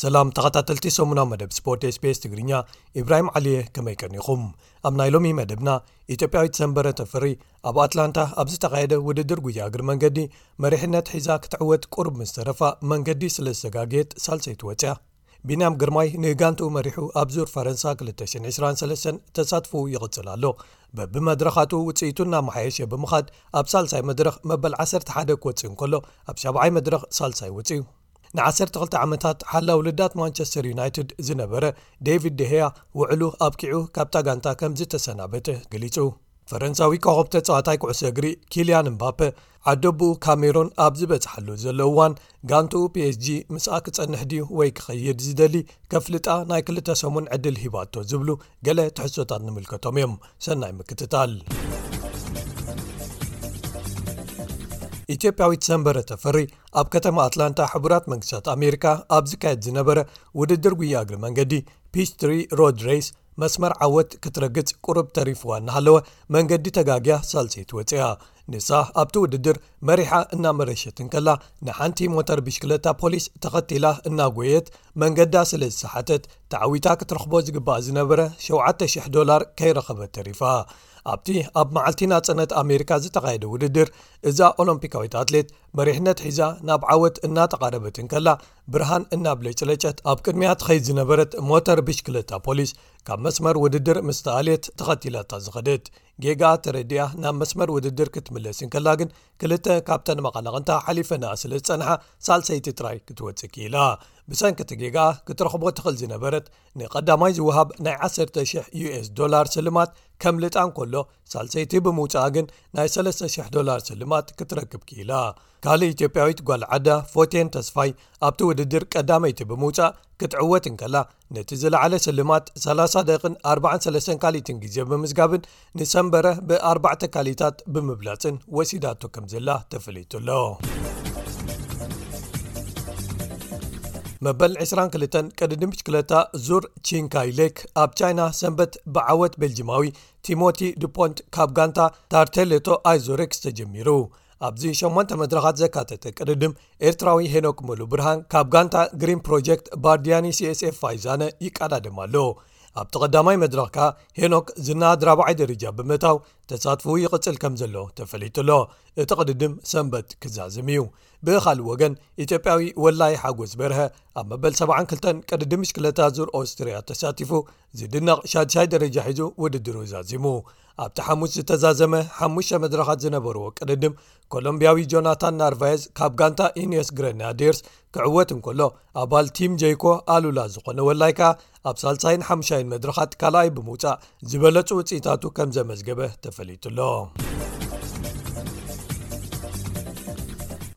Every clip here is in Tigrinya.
ሰላም ተኸታተልቲ ሰሙናዊ መደብ ስፖርት ስፔስ ትግርኛ ኢብራሂም ዓሊየ ከመይ ቀኒኹም ኣብ ናይ ሎሚ መደብና ኢትዮጵያዊት ሰንበረ ተፍሪ ኣብ ኣትላንታ ኣብ ዝተኻየደ ውድድር ጉያ እግሪ መንገዲ መሪሕነት ሒዛ ክትዕወት ቅሩብ ምስ ተረፋ መንገዲ ስለ ዝሰጋግየት ሳልሰይቲ ወፅያ ቢንያም ግርማይ ንጋንትኡ መሪሑ ኣብ ዙር ፈረንሳ 223 ተሳትፉ ይቕፅል ኣሎ በብመድረኻቱ ውፅኢቱ እናመሓየሸ ብምኻድ ኣብ ሳልሳይ መድረኽ መበል 11 ክወፅእ እንከሎ ኣብ ሻብዓይ መድረኽ ሳልሳይ ውፅዩ ን12 ዓመታት ሓላው ልዳት ማንቸስተር ዩናይትድ ዝነበረ ደቪድ ደሄያ ውዕሉ ኣብቂዑ ካብታ ጋንታ ከምዝተሰናበተ ገሊጹ ፈረንሳዊ ኮኸብ ተጻዋታይ ኩዕሶ እግሪ ኪልያን እምባፔ ዓደቦኡ ካሜሮን ኣብ ዝበጽሓሉ ዘሎ እዋን ጋንትኡ psg ምስኣ ክጸንሕ ድዩ ወይ ክኸይድ ዝደሊ ከፍልጣ ናይ ክልተ ሰሙን ዕድል ሂባቶ ዝብሉ ገለ ትሕሶታት ንምልከቶም እዮም ሰናይ ምክትታል ኢትዮጵያዊት ሰንበረ ተፈሪ ኣብ ከተማ ኣትላንታ ሕቡራት መንግስታት ኣሜሪካ ኣብ ዝካየድ ዝነበረ ውድድር ጉያ እግሪ መንገዲ ፒስትሪ ሮድሬስ መስመር ዓወት ክትረግጽ ቁሩብ ተሪፍዋ እናሃለወ መንገዲ ተጋግያ ሳልሰይቲ ወጺኣ። ንሳ ኣብቲ ውድድር መሪሓ እናመረሸት እንከላ ንሓንቲ ሞተር ብሽክለታ ፖሊስ ተኸቲላ እናጎየየት መንገዳ ስለ ዝሰሓተት ተዓዊታ ክትረኽቦ ዝግባኣ ዝነበረ ሸውዓተ ሽሕ ዶላር ከይረኸበት ተሪፋ። ኣብቲ ኣብ መዓልቲ ናጸነት ኣሜሪካ ዝተኻየደ ውድድር እዛ ኦሎምፒካዊት ኣትሌት መሪሕነት ሒዛ ናብ ዓወት እናተቓረበት እንከላ ብርሃን እናብለጭለጨት ኣብ ቅድሚኣ ትኸይድ ዝነበረት ሞተር ብሽክለታ ፖሊስ ካብ መስመር ውድድር ምስ ተኣልየት ተኸቲላታ ዝኸደት ጌጋኣ ተረዲኣ ናብ መስመር ውድድር ክትምለስ እንከላ ግን ክልተ ካብተን መቐናቕንታ ሓሊፈናኣ ስለ ዝጸንሓ ሳልሰይቲ ጥራይ ክትወጽእ ክኢላ ብሰንኪቲ ጌጋኣ ክትረኽቦ ትኽእል ዝነበረት ንቀዳማይ ዝውሃብ ናይ 1ሰተ00 ዩ ስ ዶላር ስልማት ከም ልጣን ከሎ ሳልሰይቲ ብምውጽኣ ግን ናይ 3,00 ዶላር ስልማት ክትረክብ ክኢላ። ካልእ ኢትዮጵያዊት ጓል ዓዳ ፎቴን ተስፋይ ኣብቲ ውድድር ቀዳመይቲ ብምውጻእ ክትዕወት እንከላ ነቲ ዝለዓለ ስልማት 30 ደቕን 43 ካሊትን ግዜ ብምዝጋብን ንሰንበረ ብ4 ካሊታት ብምብላፅን ወሲዳቶ ከም ዘላ ተፈለጡኣሎ። መበል 22 ቅድዲ ምሽክለታ ዙር ቺንካይ ሌክ ኣብ ቻይና ሰንበት ብዓወት ቤልጂማዊ ቲሞቲ ዱፖንት ካብ ጋንታ ታርተሌቶ ኣይዞሬክስ ተጀሚሩ ኣብዚ ሸሞንተ መድረኻት ዘካተተ ቅድድም ኤርትራዊ ሄኖክ ምሉ ብርሃን ካብ ጋንታ ግሪን ፕሮጀክት ባርድያኒ ሲስf ፋይዛነ ይቃዳድም ኣሎ ኣብቲ ቀዳማይ መድረኽ ከኣ ሄኖክ ዝናድራባዓይ ደረጃ ብምእታው ተሳትፉ ይቕጽል ከም ዘሎ ተፈሊጡ ኣሎ እቲ ቅድድም ሰንበት ክዛዝም እዩ ብኻልእ ወገን ኢትዮጵያዊ ወላይ ሓጎስ በርሀ ኣብ መበል 72 ቅድድም ምሽክለታ ዙር ኦስትርያ ተሳቲፉ ዝድነቕ ሻድሻይ ደረጃ ሒዙ ውድድሩ ዛዚሙ ኣብቲ ሓሙስ ዝተዛዘመ ሓሙሽተ መድረኻት ዝነበርዎ ቅድድም ኮሎምብያዊ ጆናታን ናርቫየስ ካብ ጋንታ ዩንስ ግረናድርስ ክዕወት እንከሎ ኣባል ቲም ጀይኮ ኣሉላ ዝኾነ ወላይ ከኣ ኣብ ሳልሳይን ሓሙሻይን መድረኻት ካልኣይ ብምውፃእ ዝበለፁ ውፅኢታቱ ከም ዘመዝገበ ተፈሊጡ ኣሎ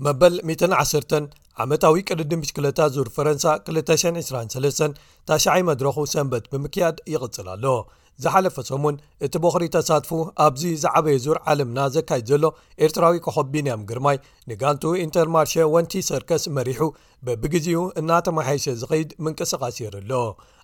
መበል 110 ዓመታዊ ቅድድም ብሽክለታ ዙር ፈረንሳ 223 ታሽዓይ መድረኹ ሰንበት ብምክያድ ይቕፅል ኣሎ። ዝሓለፈ ሰሙን እቲ ቦኽሪ ተሳትፉ ኣብዚ ዝዓበየ ዙር ዓለምና ዘካይድ ዘሎ ኤርትራዊ ኮኾብ ቢንያም ግርማይ ንጋንቱ ኢንተርማርሸ ወንቲ ሰርከስ መሪሑ በብግዜኡ እናተመሓየሸ ዝኸይድ ምንቅስቓስ የር ኣሎ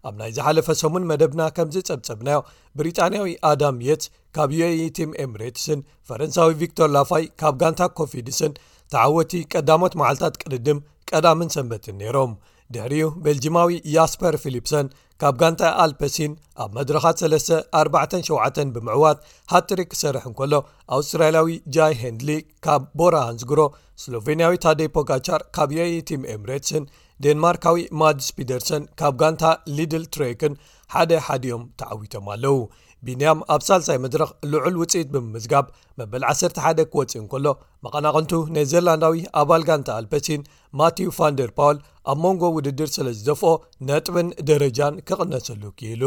ኣብ ናይ ዝሓለፈ ሰሙን መደብና ከምዝ ጸብጸብናዮ ብሪጣንያዊ ኣዳም የት ካብ ዩኤኢ ቲም ኤምሬትስን ፈረንሳዊ ቪክቶር ላፋይ ካብ ጋንታ ኮፊድስን ተዓወቲ ቀዳሞት መዓልትታት ቅድድም ቀዳምን ሰንበትን ነይሮም ድሕሪኡ ቤልጂማዊ ያስፐር ፊሊፕሰን ካብ ጋንታ ኣልፐሲን ኣብ መድረኻት 347 ብምዕዋት ሃትሪክ ክሰርሕ እንከሎ ኣውስትራልያዊ ጃይ ሄንድሊ ካብ ቦራ ሃንዝግሮ ስሎቨንያዊ ታደይ ፖጋቻር ካብ የኢ ቲም ኤምሬትስን ዴንማርካዊ ማድስ ፒደርሰን ካብ ጋንታ ሊድል ትሬክን ሓደ ሓዲኦም ተዓዊቶም ኣለው ቢንያም ኣብ ሳልሳይ መድረኽ ልዑል ውፅኢት ብምምዝጋብ መበል 11 ክወፅእ እንከሎ መቐናቕንቱ ኔዘርላንዳዊ ኣባል ጋንታ ኣልፐሲን ማቲው ፋንደር ፓውል ኣብ መንጎ ውድድር ስለ ዝደፍኦ ነጥብን ደረጃን ክቕነሰሉ ክኢሉ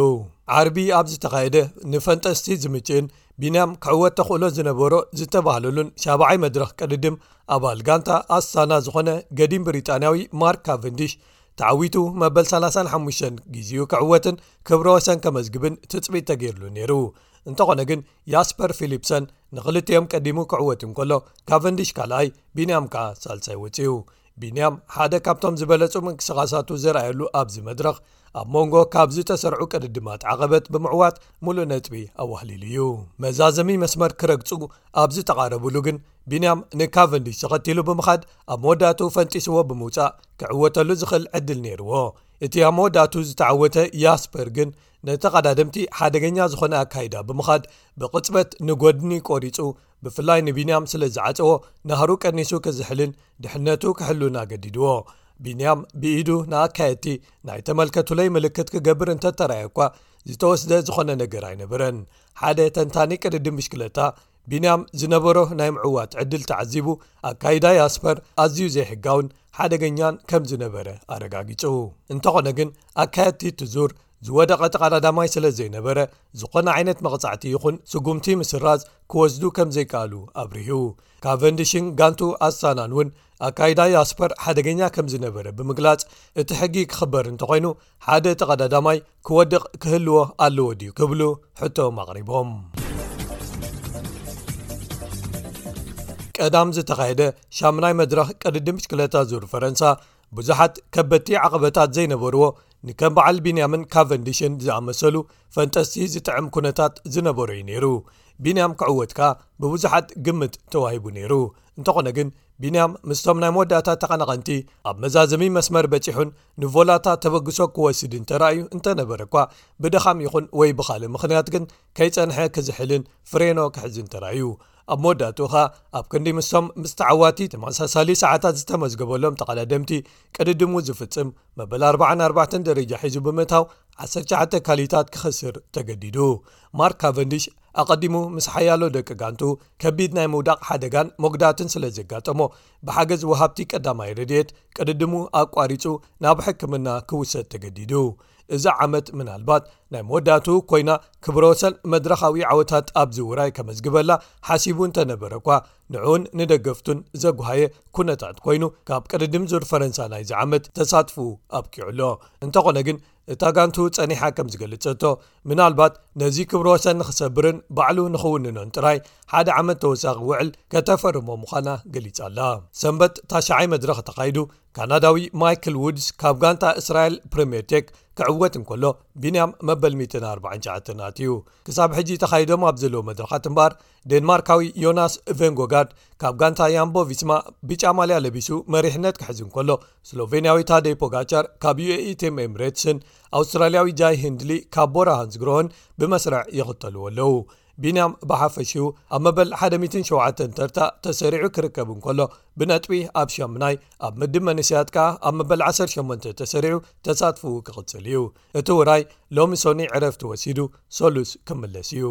ዓርቢ ኣብ ዝተኻየደ ንፈንጠስቲ ዝምችእን ቢንያም ክዕወት ተኽእሎ ዝነበሮ ዝተባህለሉን ሻባዓይ መድረኽ ቅድድም ኣባል ጋንታ ኣስታና ዝኾነ ገዲም ብሪጣንያዊ ማርክ ካቨንዲሽ ተዓዊቱ መበል 35 ግዜኡ ክዕወትን ክብሮ ሰን ከመዝግብን ትፅቢት ተገይርሉ ነይሩ እንተኾነ ግን ያስፐር ፊሊፕሰን ንኽልቲኦም ቀዲሙ ክዕወት እንከሎ ካቨንዲሽ ካልኣይ ቢንያም ከኣ ሳልሳይ ወፅኡ ቢንያም ሓደ ካብቶም ዝበለፁ ምንቅስቓሳቱ ዘርኣየሉ ኣብዚ መድረኽ ኣብ መንጎ ካብ ዝተሰርዑ ቅድድማት ዓቐበት ብምዕዋት ሙሉእ ነጥቢ ኣዋህሊሉ እዩ መዛዘሚ መስመር ክረግፁ ኣብ ዝተቓረብሉ ግን ቢንያም ንካቨንዲሽ ተኸቲሉ ብምኻድ ኣብ መወዳእቱ ፈንጢስዎ ብምውፃእ ክዕወተሉ ዝኽእል ዕድል ነይርዎ እቲ ኣብ መወዳእቱ ዝተዓወተ ያስፐር ግን ንተቐዳደምቲ ሓደገኛ ዝኾነ ኣካይዳ ብምኻድ ብቕጽበት ንጐድኒ ቆሪጹ ብፍላይ ንቢንያም ስለ ዝዓጸዎ ናህሩ ቀኒሱ ክዝሕልን ድሕነቱ ክሕሉን ኣገዲድዎ ቢንያም ብኢዱ ንኣካየድቲ ናይ ተመልከቱለይ ምልክት ክገብር እንተተራየ እኳ ዝተወስደ ዝኾነ ነገር ኣይነበረን ሓደ ተንታኒ ቅድዲ ምሽክለታ ቢንያም ዝነበሮ ናይ ምዕዋት ዕድል ተዓዚቡ፣ ኣካይዳ ያስፐር ኣዝዩ ዘይሕጋውን ሓደገኛን ከም ዝነበረ ኣረጋጊጹ። እንተዀነ ግን፣ ኣካየድቲ እቲ ዙር ዝወደቐ ተቐዳዳማይ ስለ ዘይነበረ ዝዀነ ዓይነት መቕጻዕቲ ይዅን ስጕምቲ ምስራዝ ክወስዱ ከም ዘይከኣሉ ኣብሪሁ። ካቨንዲሽን ጋንትኡ ኣስታናን'ውን ኣካይዳ ያስፐር ሓደገኛ ከም ዝነበረ ብምግላጽ፣ እቲ ሕጊ ክኽበር እንተዀይኑ ሓደ ተቐዳዳማይ ክወድቕ ክህልዎ ኣለዎ ድዩ ክብሉ ሕቶም ኣቕሪቦም ቀዳም ዝተኻየደ ሻሙናይ መድረኽ ቅድዲ ምሽክለታ ዙር ፈረንሳ ብዙሓት ከበቲ ዓቐበታት ዘይነበርዎ ንከም በዓል ቢንያምን ካቨንዲሽን ዝኣመሰሉ ፈንጠሲ ዝጥዕም ኩነታት ዝነበሩ እዩ ነይሩ ቢንያም ክዕወት ከኣ ብብዙሓት ግምት ተዋሂቡ ነይሩ እንተኾነ ግን ቢንያም ምስቶም ናይ መወዳእታ ተቐናቐንቲ ኣብ መዛዘሚ መስመር በጺሑን ንቮላታ ተበግሶ ክወስድ እንተራእዩ እንተነበረ እኳ ብደኻም ይኹን ወይ ብኻልእ ምኽንያት ግን ከይጸንሐ ክዝሕልን ፍሬኖ ክሕዝን ተራእዩ ኣብ መወዳእትኡ ኸኣ ኣብ ክንዲ ምስቶም ምስ ተዓዋቲ ተመሳሳሊ ሰዓታት ዝተመዝገበሎም ተቓዳደምቲ ቅድድሙ ዝፍጽም መበል 44 ደረጃ ሒዙ ብምእታው 19 ካሊታት ክኸስር ተገዲዱ ማርክ ካቨንዲሽ ኣቐዲሙ ምስ ሓያሎ ደቂ ጋንቱ ከቢድ ናይ ምውዳቕ ሓደጋን መጉዳትን ስለ ዘጋጠሞ ብሓገዝ ውሃብቲ ቀዳማይ ረድኤት ቅድድሙ ኣቋሪጹ ናብ ሕክምና ክውሰድ ተገዲዱ እዚ ዓመት ምናልባት ናይ መወዳቱ ኮይና ክብረ ወሰን መድረኻዊ ዓወታት ኣብዚ ውራይ ከመዝግበላ ሓሲቡ እንተነበረ እኳ ንዕኡን ንደገፍቱን ዘጓሃየ ኩነታት ኮይኑ ካብ ቅድድም ዙር ፈረንሳ ናይዚ ዓመት ተሳትፉ ኣብቂዑ ኣሎ እንተኾነ ግን እታ ጋንቱ ጸኒሓ ከም ዝገለጸቶ ምናልባት ነዚ ክብሮ ወሰን ንኽሰብርን ባዕሉ ንኽውንኖን ጥራይ ሓደ ዓመት ተወሳኺ ውዕል ከተፈርሞ ምዃና ገሊጻ ኣላ ሰንበት ታሽዓይ መድረኽ ተኻይዱ ካናዳዊ ማይክል ውድስ ካብ ጋንታ እስራኤል ፕሪምየር ቴክ ክዕወት እንከሎ ቢንያም መበል 149 ኣትዩ ክሳብ ሕጂ ተኻይዶም ኣብ ዘለዎ መድረኻት እምበኣር ዴንማርካዊ ዮናስ ቬንጎጋርድ ካብ ጋንታ ያምቦ ቪስማ ብጫ ማልያ ለቢሱ መሪሕነት ክሕዝ እንከሎ ስሎቨንያዊ ታደይ ፖጋቻር ካብ ዩae ቴም ኤምሬትስን ኣውስትራልያዊ ጃይ ሂንድሊ ካብ ቦራ ሃንዝግሮን ብመስርዕ ይኽተልዎ ኣለዉ ቢንያም ብሓፈሽኡ ኣብ መበል 17 ተርታ ተሰሪዑ ክርከብ እንከሎ ብነጥቢ ኣብ ሻምናይ ኣብ ምድብ መንስያት ከኣ ኣብ መበል 18 ተሰሪዑ ተሳትፍኡ ክቕፅል እዩ እቲ ውራይ ሎሚ ሶኒ ዕረፍቲ ወሲዱ ሰሉስ ክምለስ እዩ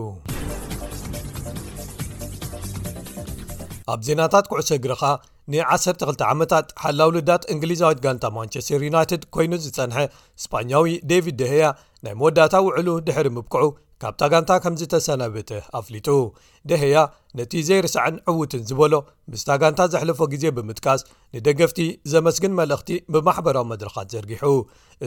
ኣብ ዜናታት ኩዕሶ እግሪ ኸኣ ን12 ዓመታት ሓላው ልዳት እንግሊዛዊት ጋንታ ማንቸስተር ዩናይትድ ኮይኑ ዝጸንሐ ስፓኛዊ ደቪድ ደሀያ ናይ መወዳእታ ውዕሉ ድሕሪ ምብቅዑ ካብታ ጋንታ ከም ዝተሰናበተ ኣፍሊጡ ደሀያ ነቲ ዘይርስዕን ዕዉትን ዝበሎ ምስታ ጋንታ ዘሕለፎ ግዜ ብምጥቃስ ንደገፍቲ ዘመስግን መልእኽቲ ብማሕበራዊ መድረኻት ዘርጊሑ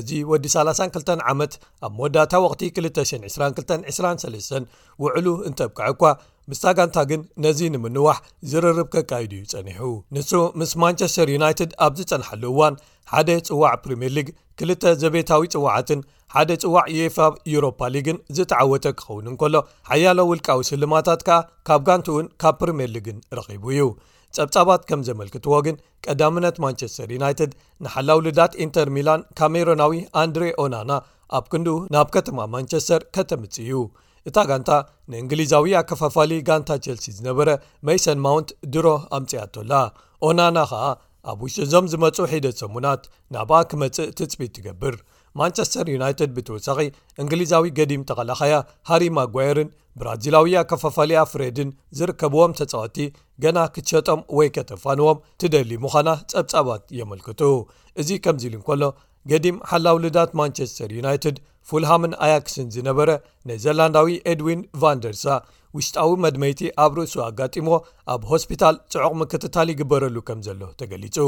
እዚ ወዲ 32 ዓመት ኣብ መወዳእታ ወቕቲ 22223 ውዕሉ እንተብቅዐ እኳ ምስታ ጋንታ ግን ነዚ ንምንዋሕ ዝርርብ ከካይዱ እዩ ጸኒሑ ንሱ ምስ ማንቸስተር ዩናይትድ ኣብ ዝጸንሓሉ እዋን ሓደ ጽዋዕ ፕሪምየር ሊግ ክልተ ዘቤታዊ ጽዋዓትን ሓደ ጽዋዕ ዩኤፋ ዩሮፓ ሊግን ዝተዓወተ ክኸውን እንከሎ ሓያሎ ውልቃዊ ስልማታት ከኣ ካብ ጋንቲእውን ካብ ፕሪምየር ሊግን ረኺቡ እዩ ጸብጻባት ከም ዘመልክትዎ ግን ቀዳምነት ማንቸስተር ዩናይትድ ንሓላው ልዳት ኢንተር ሚላን ካሜሮናዊ ኣንድሬ ኦናና ኣብ ክንዱ ናብ ከተማ ማንቸስተር ከተምጽእ እዩ እታ ጋንታ ንእንግሊዛዊ ኣከፋፋሊ ጋንታ ቸልሲ ዝነበረ መይሰን ማውንት ድሮ ኣምፅኣቶላ ኦናና ኸኣ ኣብ ውሽጢ እዞም ዝመፁ ሒደት ሰሙናት ናብኣ ክመፅእ ትፅቢት ትገብር ማንቸስተር ዩናይትድ ብተወሳኺ እንግሊዛዊ ገዲም ተቐላኻያ ሃሪ ማጓየርን ብራዚላዊ ኣከፋፋሊኣ ፍሬድን ዝርከብዎም ተጻወቲ ገና ክትሸጦም ወይ ከተፋንዎም ትደሊ ምዃና ጸብጻባት የመልክቱ እዚ ከምዚ ኢሉ እንከሎ ገዲም ሓላው ልዳት ማንቸስተር ዩናይትድ ፉልሃምን ኣያክስን ዝነበረ ኔዘርላንዳዊ ኤድዊን ቫንደርሳ ውሽጣዊ መድመይቲ ኣብ ርእሱ ኣጋጢምዎ ኣብ ሆስፒታል ጽዑቕ ምክትታል ይግበረሉ ከም ዘሎ ተገሊጹ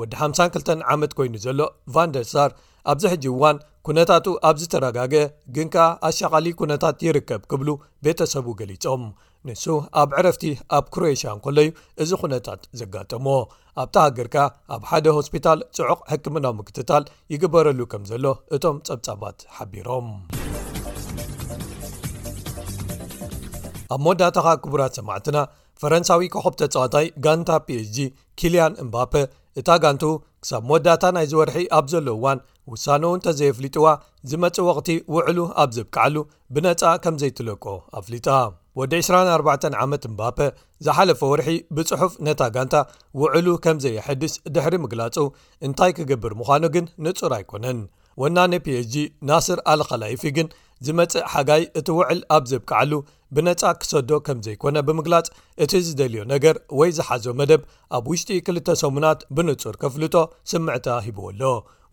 ወዲ ሓምሳን ክልተን ዓመት ኮይኑ ዘሎ ቫንደርሳር ኣብዚ ሕጂ እዋን ኩነታቱ ኣብ ዝተረጋገ ግን ከኣ ኣሻቓሊ ኩነታት ይርከብ ክብሉ ቤተሰቡ ገሊጾም ንሱ ኣብ ዕረፍቲ ኣብ ክሮኤሽያ እንከሎዩ እዚ ኩነታት ዘጋጠምዎ ኣብቲ ሃገር ከኣ ኣብ ሓደ ሆስፒታል ጽዑቕ ሕክምናዊ ምክትታል ይግበረሉ ከም ዘሎ እቶም ጸብጻባት ሓቢሮም ኣብ መወዳእታኻ ክቡራት ሰማዕትና ፈረንሳዊ ኮኸብ ተጻዋታይ ጋንታ ፒኤስg ኪልያን እምባፐ እታ ጋንቱ ክሳብ መወዳእታ ናይዚ ወርሒ ኣብ ዘሎ እዋን ውሳነኡ እንተዘየፍሊጥዋ ዝመጽእ ወቕቲ ውዕሉ ኣብ ዘብቅዓሉ ብነጻ ከም ዘይትለቆ ኣፍሊጣ ወዲ 24 ዓመት እምባፐ ዝሓለፈ ወርሒ ብጽሑፍ ነታ ጋንታ ውዕሉ ከም ዘየሐድስ ድሕሪ ምግላጹ እንታይ ክገብር ምዃኑ ግን ንጹር ኣይኮነን ወናኒ ፒኤጂ ናስር ኣልኸላይፊ ግን ዝመጽእ ሓጋይ እቲ ውዕል ኣብ ዘብቅዓሉ ብነጻ ክሰዶ ከም ዘይኮነ ብምግላጽ እቲ ዝደልዮ ነገር ወይ ዝሓዞ መደብ ኣብ ውሽጢ ክልተ ሰሙናት ብንጹር ከፍልጦ ስምዕታ ሂብዎ ኣሎ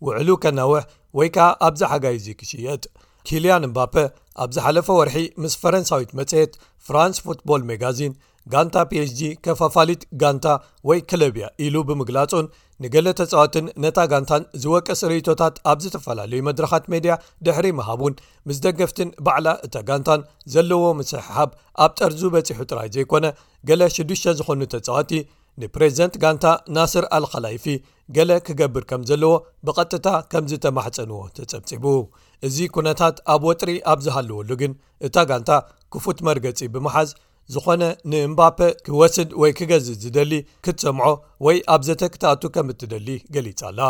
ውዕሉ ከናውሕ ወይ ከኣ ኣብዚ ሓጋይ እዚ ክሽየጥ ኪልያን እምባፐ ኣብ ዝሓለፈ ወርሒ ምስ ፈረንሳዊት መጽሔት ፍራንስ ፉትቦል መጋዚን ጋንታ ፒኤችጂ ከፋፋሊት ጋንታ ወይ ክለብ እያ ኢሉ ብምግላጹን ንገለ ተጻወትን ነታ ጋንታን ዝወቅስ ርእይቶታት ኣብ ዝተፈላለዩ መድረኻት ሜድያ ድሕሪ ምሃብ እውን ምስ ደገፍትን ባዕላ እታ ጋንታን ዘለዎ ምስሕሓብ ኣብ ጠርዙ በጺሑ ጥራይ ዘይኮነ ገለ ሽዱሽተ ዝኾኑ ተጻወቲ ንፕሬዚደንት ጋንታ ናስር ኣልካላይፊ ገለ ክገብር ከም ዘለዎ ብቐጥታ ከም ዝተማሕፀንዎ ተፀብፂቡ እዚ ኩነታት ኣብ ወጥሪ ኣብ ዝሃለወሉ ግን እታ ጋንታ ክፉት መርገፂ ብምሓዝ ዝኾነ ንእምባፐ ክወስድ ወይ ክገዝእ ዝደሊ ክትሰምዖ ወይ ኣብ ዘተ ክትኣቱ ከም እትደሊ ገሊጻላ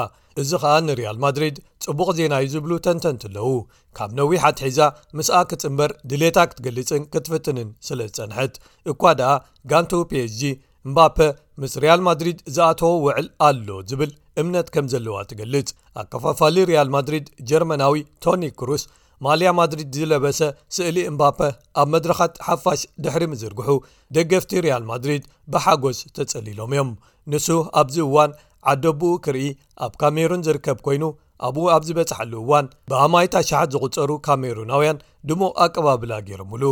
እዚ ኸኣ ንርያል ማድሪድ ጽቡቕ ዜና እዩ ዝብሉ ተንተንቲ ኣለዉ ካብ ነዊሕ ኣትሒዛ ምስኣ ክጽምበር ድሌታ ክትገልጽን ክትፍትንን ስለ ዝጸንሐት እኳ ደኣ ጋንቶው ፒኤስg እምባፐ ምስ ርያል ማድሪድ ዝኣተዎ ውዕል ኣሎ ዝብል እምነት ከም ዘለዋ ትገልጽ ኣከፋፋሊ ርያል ማድሪድ ጀርመናዊ ቶኒ ክሩስ ማልያ ማድሪድ ዝለበሰ ስእሊ እምባፐ ኣብ መድረኻት ሓፋሽ ድሕሪ ምዝርግሑ ደገፍቲ ሪያል ማድሪድ ብሓጎስ ተጸሊሎም እዮም ንሱ ኣብዚ እዋን ዓደቦኡ ክርኢ ኣብ ካሜሩን ዝርከብ ኮይኑ ኣብኡ ኣብ ዝበጽሓሉ እዋን ብኣማይት ኣሸሓት ዝቝጸሩ ካሜሩናውያን ድሙቕ ኣቀባብላ ገይሮምሉ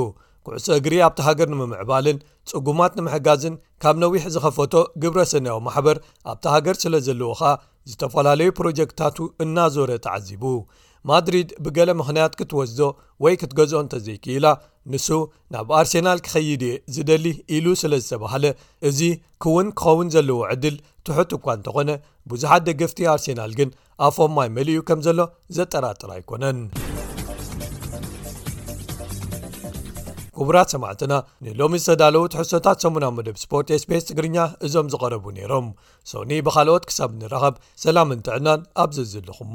ኩዕሶ እግሪ ኣብቲ ሃገር ንምምዕባልን ጽጉማት ንምሕጋዝን ካብ ነዊሕ ዝኸፈቶ ግብረ ሰናያዊ ማሕበር ኣብቲ ሃገር ስለ ዘለዎ ኸኣ ዝተፈላለዩ ፕሮጀክትታቱ እናዞረ ተዓዚቡ ማድሪድ ብገለ ምኽንያት ክትወስዞ ወይ ክትገዝኦ እንተዘይክኢላ ንሱ ናብ ኣርሴናል ክኸይድ እየ ዝደሊ ኢሉ ስለ ዝተባህለ እዚ ክውን ክኸውን ዘለዎ ዕድል ትሑት እኳ እንተኾነ ብዙሓት ደገፍቲ ኣርሴናል ግን ኣፎም ማይ መልኡ ከም ዘሎ ዘጠራጥር ኣይኮነን ክቡራት ሰማዕትና ንሎሚ ዝተዳለዉ ትሕሶታት ሰሙናዊ መደብ ስፖርት ስፔስ ትግርኛ እዞም ዝቐረቡ ነይሮም ሶኒ ብኻልኦት ክሳብ ንራኸብ ሰላምን ጥዕናን ኣብዚ ዝልኹሞ